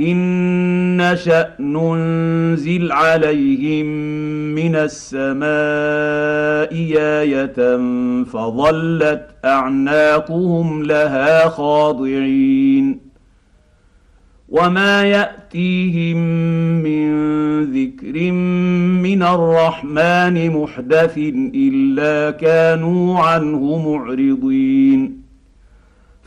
ان نشا ننزل عليهم من السماء إيه فظلت اعناقهم لها خاضعين وما ياتيهم من ذكر من الرحمن محدث الا كانوا عنه معرضين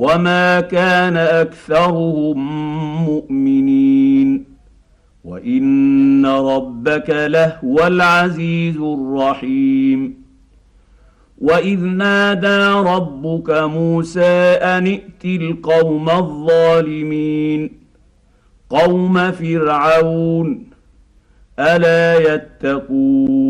وما كان اكثرهم مؤمنين وان ربك لهو العزيز الرحيم واذ نادى ربك موسى ان ائت القوم الظالمين قوم فرعون الا يتقون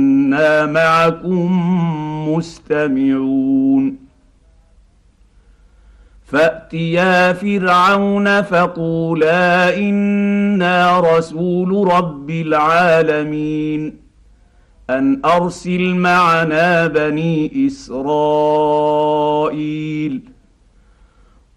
إنا معكم مستمعون. فأتيا فرعون فقولا إنا رسول رب العالمين. أن أرسل معنا بني إسرائيل.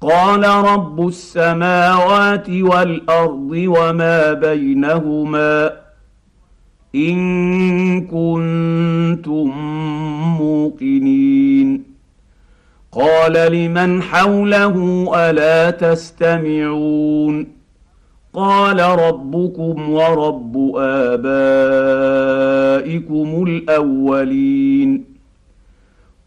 قال رب السماوات والأرض وما بينهما إن كنتم موقنين. قال لمن حوله ألا تستمعون؟ قال ربكم ورب آبائكم الأولين.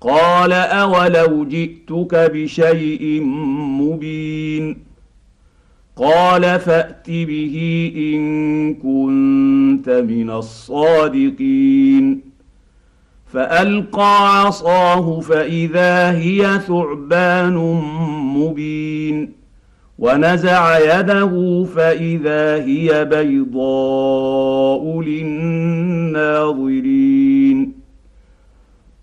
قال أولو جئتك بشيء مبين قال فأت به إن كنت من الصادقين فألقى عصاه فإذا هي ثعبان مبين ونزع يده فإذا هي بيضاء للناظرين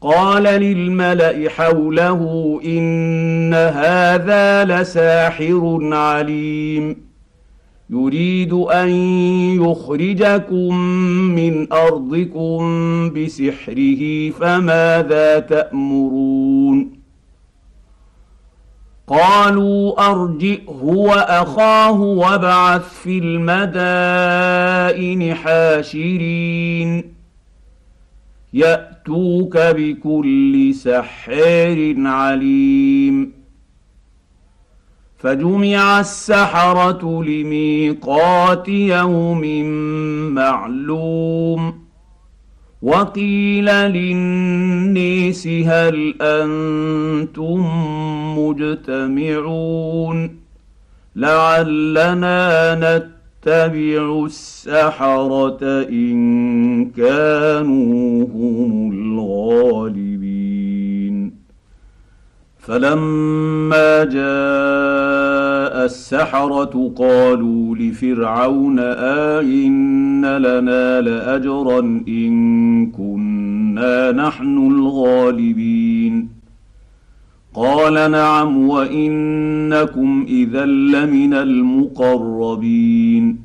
قال للملأ حوله إن هذا لساحر عليم. يريد أن يخرجكم من أرضكم بسحره فماذا تأمرون؟ قالوا أرجئه وأخاه وابعث في المدائن حاشرين. ياتوك بكل سحار عليم فجمع السحره لميقات يوم معلوم وقيل للنيس هل أنتم مجتمعون لعلنا نتبع يتبع السحرة إن كانوا هم الغالبين. فلما جاء السحرة قالوا لفرعون آئن لنا لأجرا إن كنا نحن الغالبين. قال نعم وإنكم إذا لمن المقربين.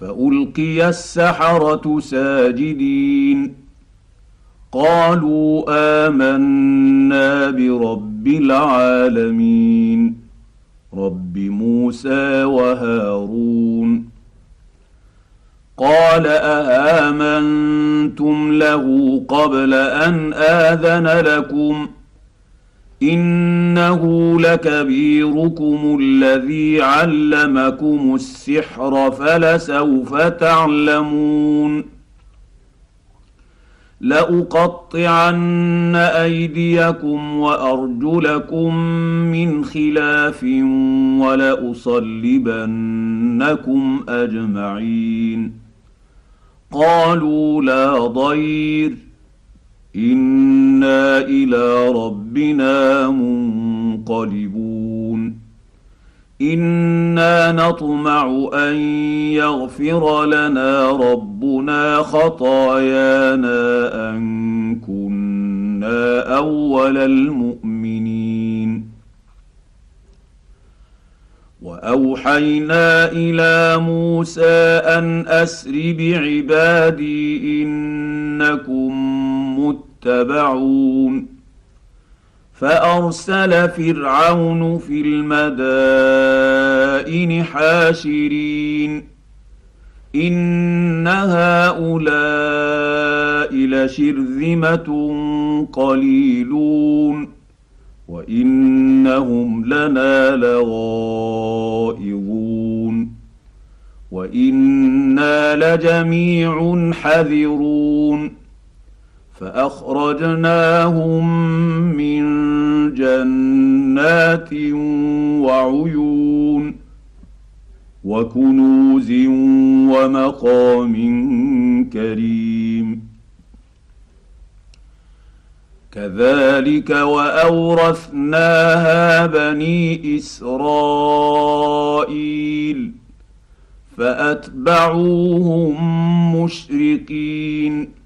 فألقي السحرة ساجدين. قالوا آمنا برب العالمين. رب موسى وهارون. قال اامنتم له قبل أن آذن لكم؟ إنه لكبيركم الذي علمكم السحر فلسوف تعلمون. لأقطعن أيديكم وأرجلكم من خلاف ولأصلبنكم أجمعين. قالوا لا ضير. أنا إلى ربنا منقلبون أنا نطمع ان يغفر لنا ربنا خطايانا ان كنا اول المؤمنين واوحينا إلى موسى ان اسر بعبادي انكم متبعون فأرسل فرعون في المدائن حاشرين. إن هؤلاء لشرذمة قليلون. وإنهم لنا لغائظون. وإنا لجميع حذرون. فأخرجناهم من جنات وعيون وكنوز ومقام كريم. كذلك وأورثناها بني إسرائيل فأتبعوهم مشرقين.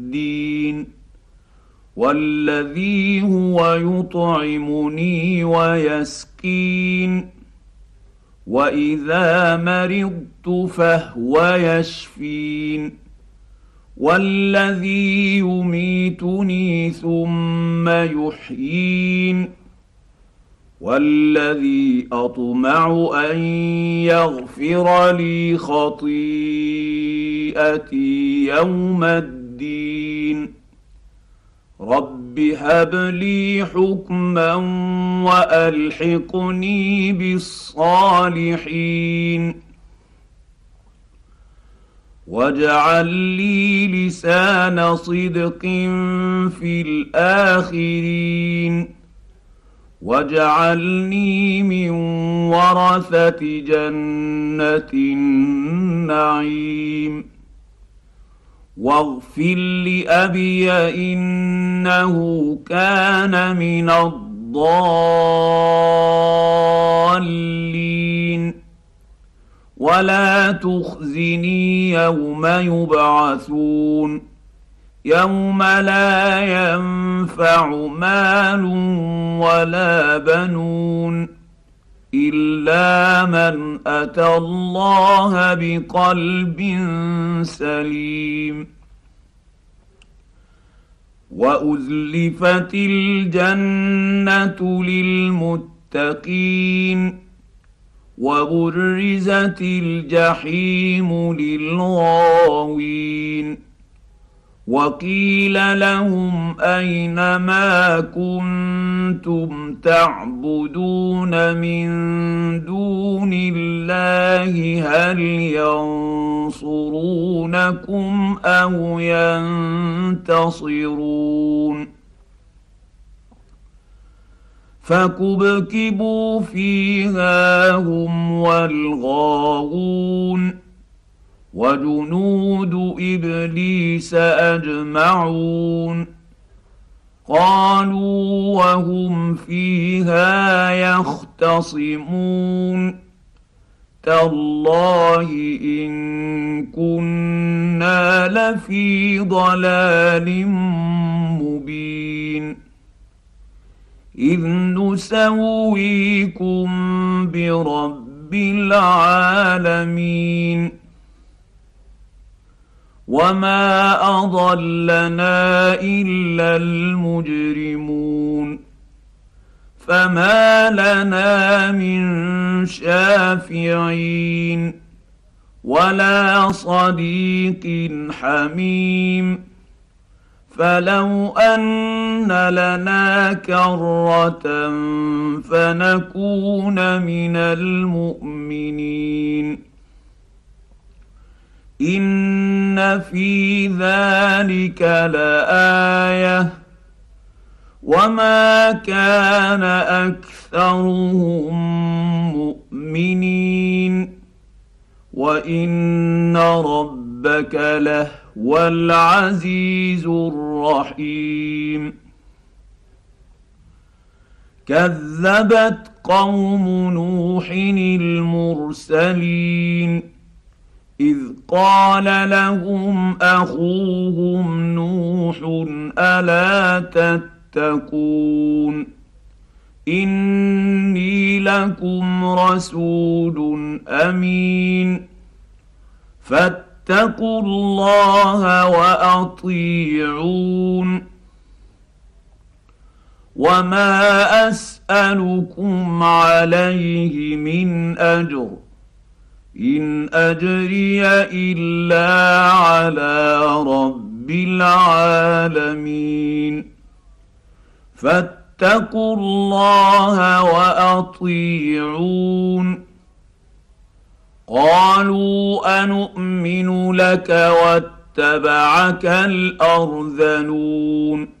يهدين والذي هو يطعمني ويسكين وإذا مرضت فهو يشفين والذي يميتني ثم يحيين والذي أطمع أن يغفر لي خطيئتي يوم الدين رب هب لي حكما وألحقني بالصالحين. واجعل لي لسان صدق في الآخرين. واجعلني من ورثة جنة النعيم. واغفر لأبي إنه كان من الضالين. ولا تخزني يوم يبعثون. يوم لا ينفع مال ولا بنون. إلا من أتى الله بقلب سليم. وأزلفت الجنة للمتقين. وبرزت الجحيم للغاوين. وقيل لهم اين ما كنتم تعبدون من دون الله هل ينصرونكم أو ينتصرون فكبكبوا فيها هم والغاوون وجنود إبليس أجمعون. قالوا وهم فيها يختصمون. تالله إن كنا لفي ضلال مبين. إذ نسويكم برب العالمين. وما اضلنا الا المجرمون فما لنا من شافعين ولا صديق حميم فلو ان لنا كره فنكون من المؤمنين ان في ذلك لايه وما كان اكثرهم مؤمنين وان ربك لهو العزيز الرحيم كذبت قوم نوح المرسلين إذ قال لهم أخوهم نوح ألا تتقون إني لكم رسول أمين فاتقوا الله وأطيعون وما أسألكم عليه من أجر إن أجري إلا على رب العالمين. فاتقوا الله وأطيعون. قالوا انومن لك واتبعك الأرذلون.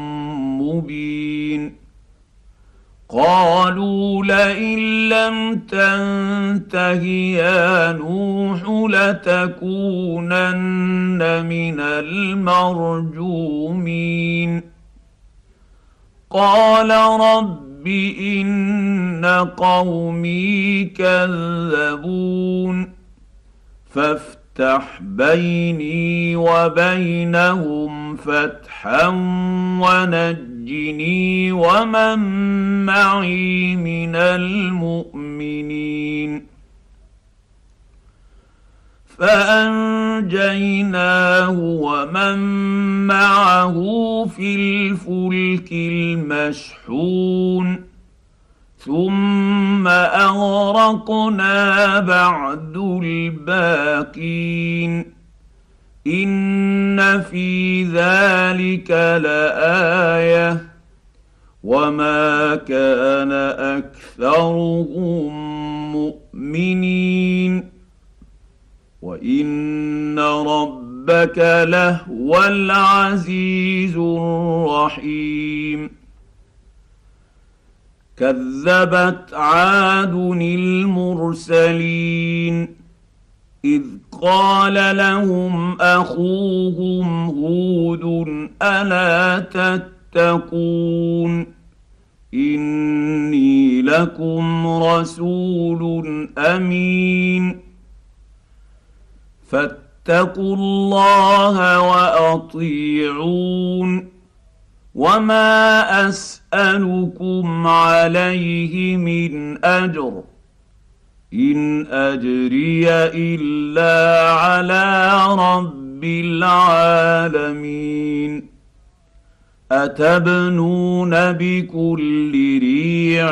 مبين. قالوا لئن لم تنته يا نوح لتكونن من المرجومين. قال رب إن قومي كذبون. فافتح بيني وبينهم فتحا ونجي نجني ومن معي من المؤمنين. فأنجيناه ومن معه في الفلك المشحون. ثم أغرقنا بعد الباقين. ان في ذلك لايه وما كان اكثرهم مؤمنين وان ربك لهو العزيز الرحيم كذبت عاد المرسلين إذ قال لهم أخوهم هود ألا تتقون إني لكم رسول أمين فاتقوا الله وأطيعون وما أسألكم عليه من أجر إن أجري إلا على رب العالمين. أتبنون بكل ريع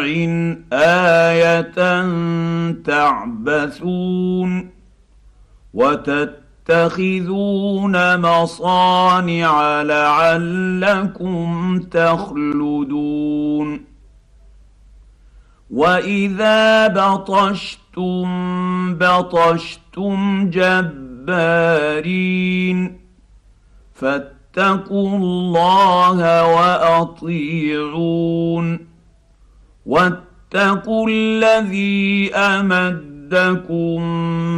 آية تعبثون وتتخذون مصانع لعلكم تخلدون. واذا بطشتم بطشتم جبارين فاتقوا الله واطيعون واتقوا الذي امدكم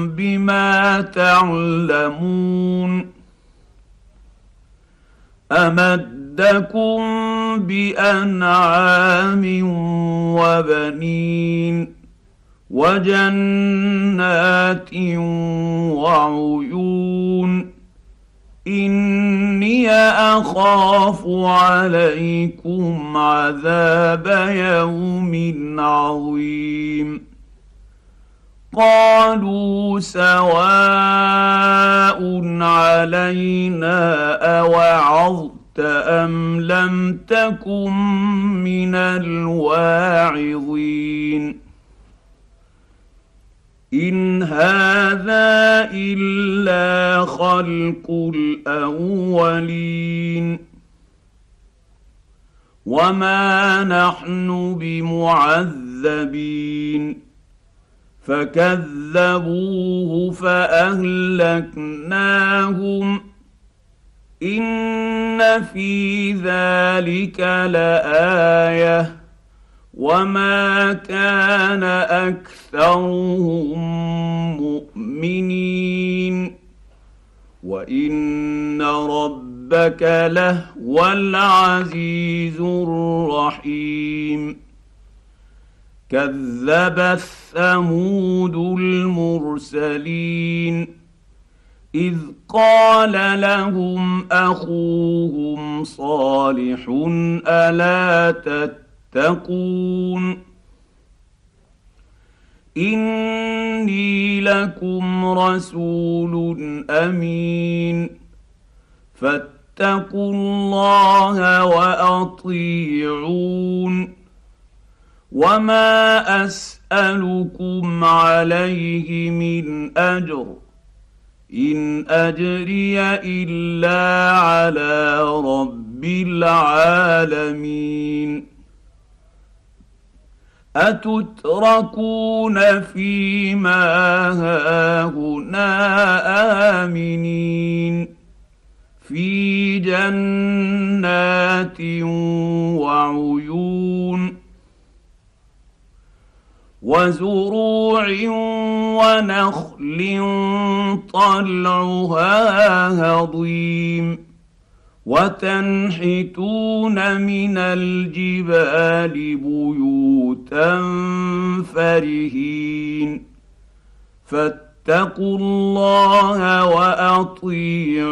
بما تعلمون امدكم بانعام وبنين وجنات وعيون اني اخاف عليكم عذاب يوم عظيم قالوا سواء علينا اوعظت ام لم تكن من الواعظين ان هذا الا خلق الاولين وما نحن بمعذبين فكذبوه فاهلكناهم ان في ذلك لايه وما كان اكثرهم مؤمنين وان ربك لهو العزيز الرحيم كذبت ثمود المرسلين إذ قال لهم أخوهم صالح ألا تتقون إني لكم رسول أمين فاتقوا الله وأطيعون وما أسألكم عليه من أجر إن أجري إلا على رب العالمين. أتتركون فيما هاهنا آمنين. في جنات وعيون. وزروع ونخل طلعها هضيم وتنحتون من الجبال بيوتا فرهين فاتقوا الله وأطيعون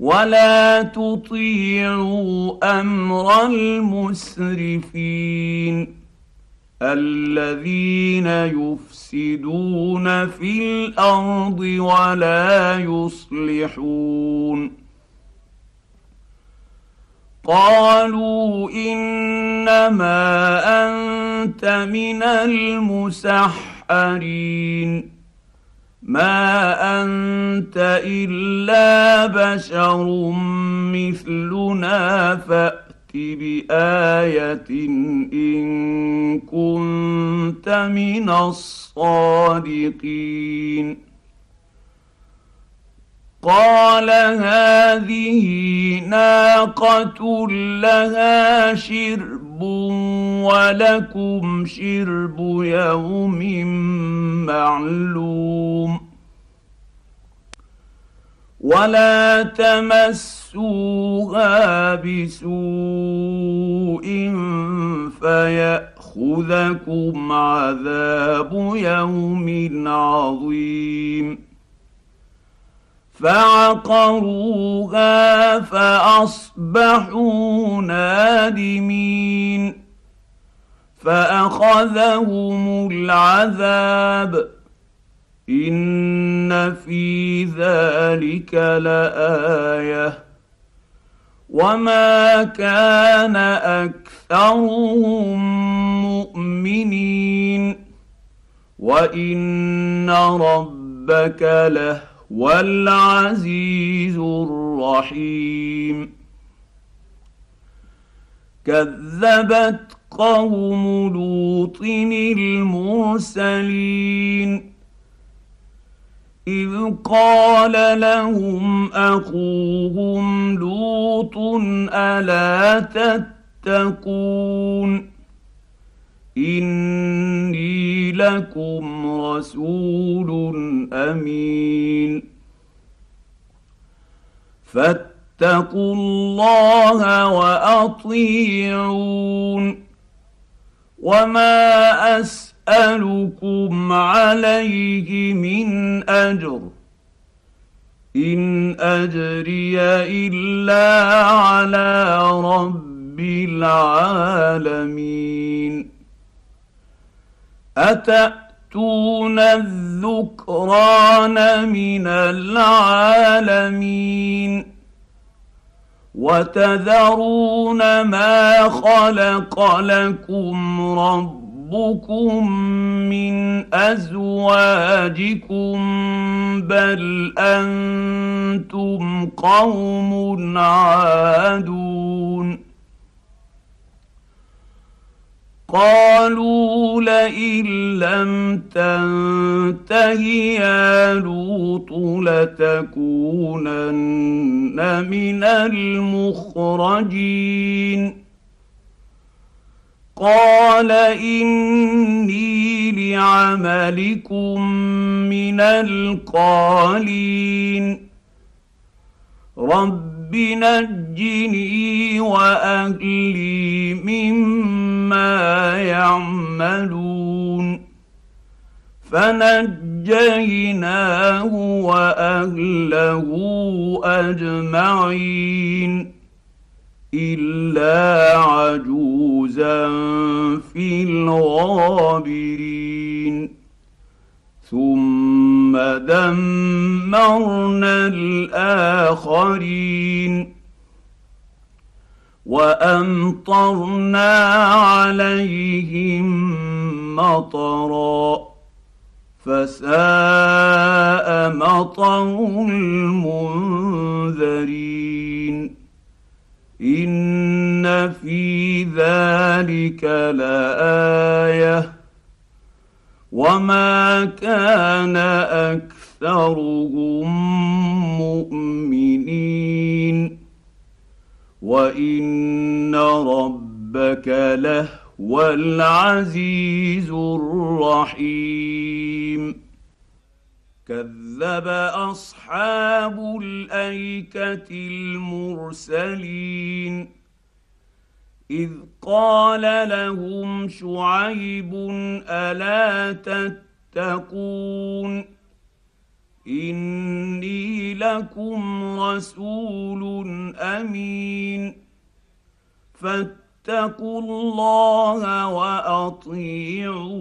ولا تطيعوا أمر المسرفين الذين يفسدون في الأرض ولا يصلحون. قالوا إنما أنت من المسحرين. ما أنت إلا بشر مثلنا فأ بآية إن كنت من الصادقين. قال هذه ناقة لها شرب ولكم شرب يوم معلوم. ولا تمسوها بسوء فياخذكم عذاب يوم عظيم فعقروها فاصبحوا نادمين فاخذهم العذاب ان في ذلك لايه وما كان اكثرهم مؤمنين وان ربك لهو العزيز الرحيم كذبت قوم لوط المرسلين إذ قال لهم أخوهم لوط ألا تتقون إني لكم رسول أمين فاتقوا الله وأطيعون وما أس اسالكم عليه من أجر. إن أجري إلا على رب العالمين. أتأتون الذكران من العالمين؟ وتذرون ما خلق لكم رب ربكم من ازواجكم بل أنتم قوم عادون قالوا لئن لم تنته يا لوط لتكونن من المخرجين قال اني لعملكم من القالين رب نجني واهلي مما يعملون فنجيناه واهله اجمعين إلا عجوزا في الغابرين. ثم دمرنا الآخرين. وأمطرنا عليهم مطرا. فساء مطر المنذرين. ان في ذلك لايه وما كان اكثرهم مؤمنين وان ربك لهو العزيز الرحيم كذب أصحاب الأيكة المرسلين. إذ قال لهم شعيب ألا تتقون؟ إني لكم رسول أمين. فاتقوا الله وأطيعون.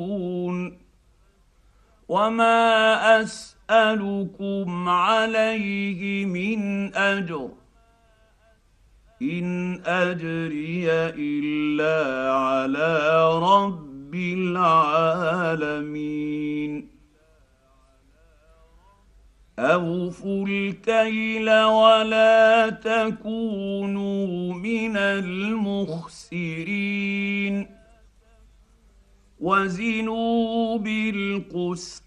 وما أس اسالكم عليه من أجر إن أجري إلا على رب العالمين. أوفوا الكيل ولا تكونوا من المخسرين. وزنوا بالقسط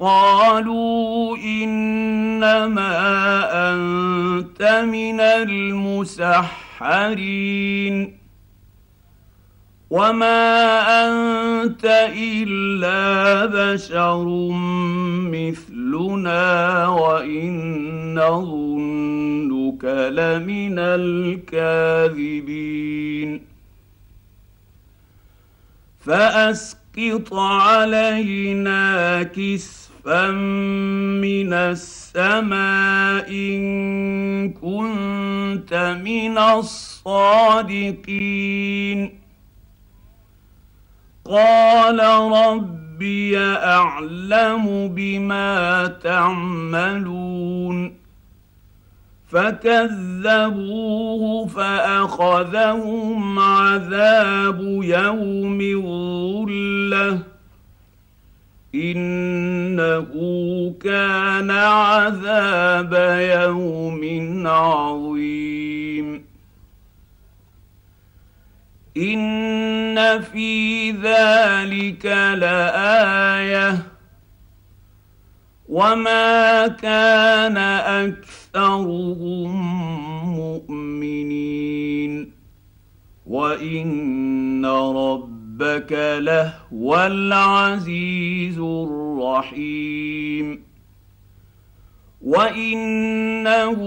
قالوا إنما أنت من المسحرين وما أنت إلا بشر مثلنا وإن نظنك لمن الكاذبين فأسقط علينا كسفا من السماء إن كنت من الصادقين. قال ربي أعلم بما تعملون. فكذبوه فأخذهم عذاب يوم الظلة. إنه كان عذاب يوم عظيم. إن في ذلك لآية. وما كان أكثرهم مؤمنين. وإن ربك لهو العزيز الرحيم. وإنه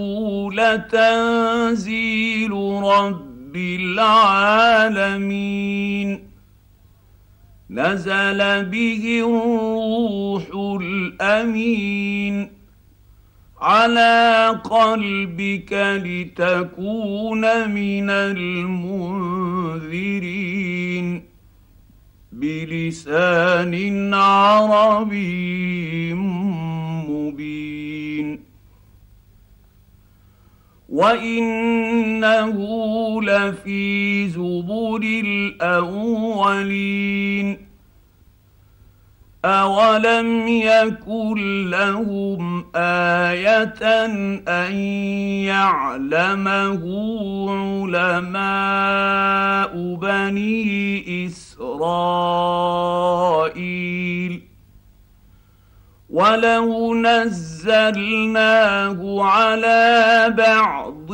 لتنزيل رب العالمين. نزل به الروح الأمين على قلبك لتكون من المنذرين. بلسان عربي مبين. وإنه لفي زبر الأولين. اولم يكن لهم إيه ان يعلمه علماء بني اسرائيل ولو نزلناه على بعض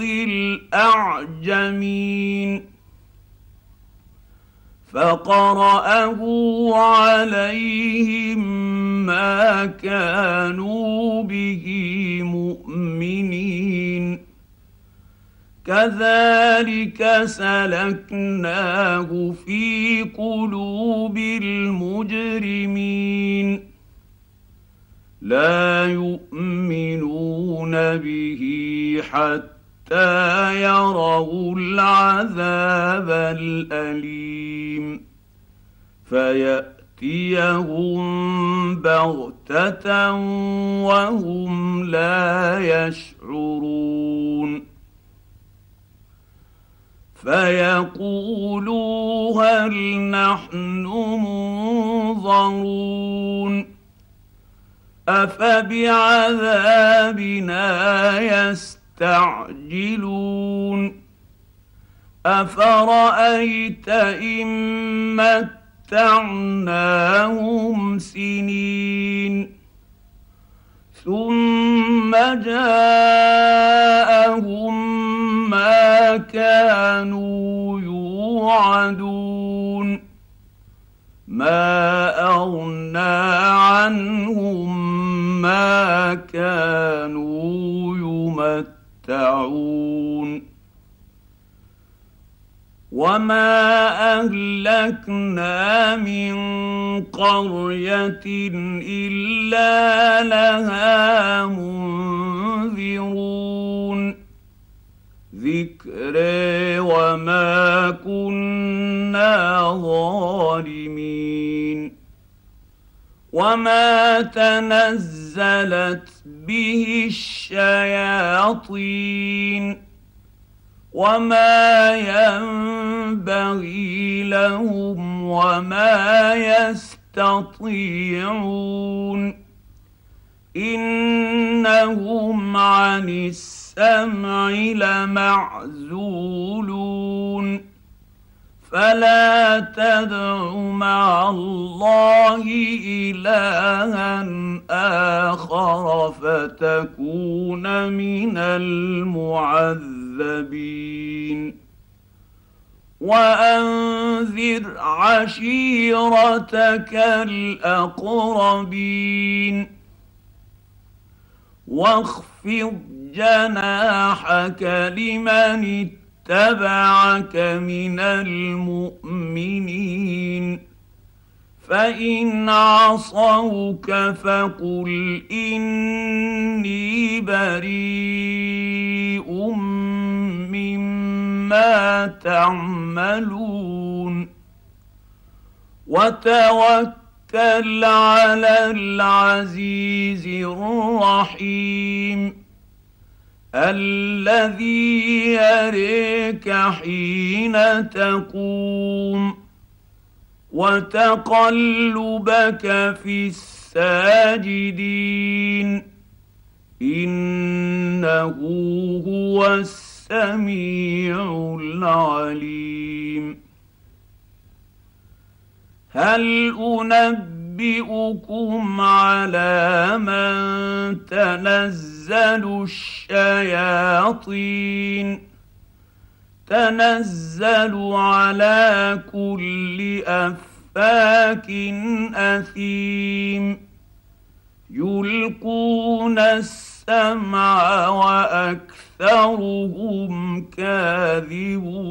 الاعجمين فقرأه عليهم ما كانوا به مؤمنين. كذلك سلكناه في قلوب المجرمين. لا يؤمنون به حتى حتى يروا العذاب الأليم. فيأتيهم بغتة وهم لا يشعرون. فيقولوا هل نحن منظرون. أفبعذابنا يستعجلون يستعجلون أفرأيت إن متعناهم سنين ثم جاءهم ما كانوا يوعدون ما أغنى عنهم ما كانوا يمتعون يتمتعون وما اهلكنا من قريه الا لها منذرون. ذكر وما كنا ظالمين. وما تنزلت به الشياطين وما ينبغي لهم وما يستطيعون انهم عن السمع لمعزولون فلا تدع مع الله إلها آخر فتكون من المعذبين. وأنذر عشيرتك الأقربين. واخفض جناحك لمن اتبعك من المؤمنين. فإن عصوك فقل إني بريء مما تعملون. وتوكل على العزيز الرحيم. الذي يريك حين تقوم وتقلبك في الساجدين. إنه هو السميع العليم. هل انبئكم على من تنزل الشياطين تنزل على كل افاك اثيم يلقون السمع واكثرهم كاذبون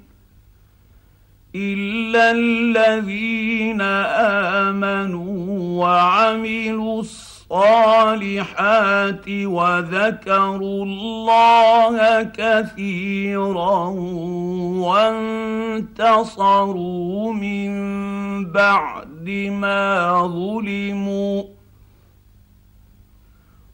الا الذين امنوا وعملوا الصالحات وذكروا الله كثيرا وانتصروا من بعد ما ظلموا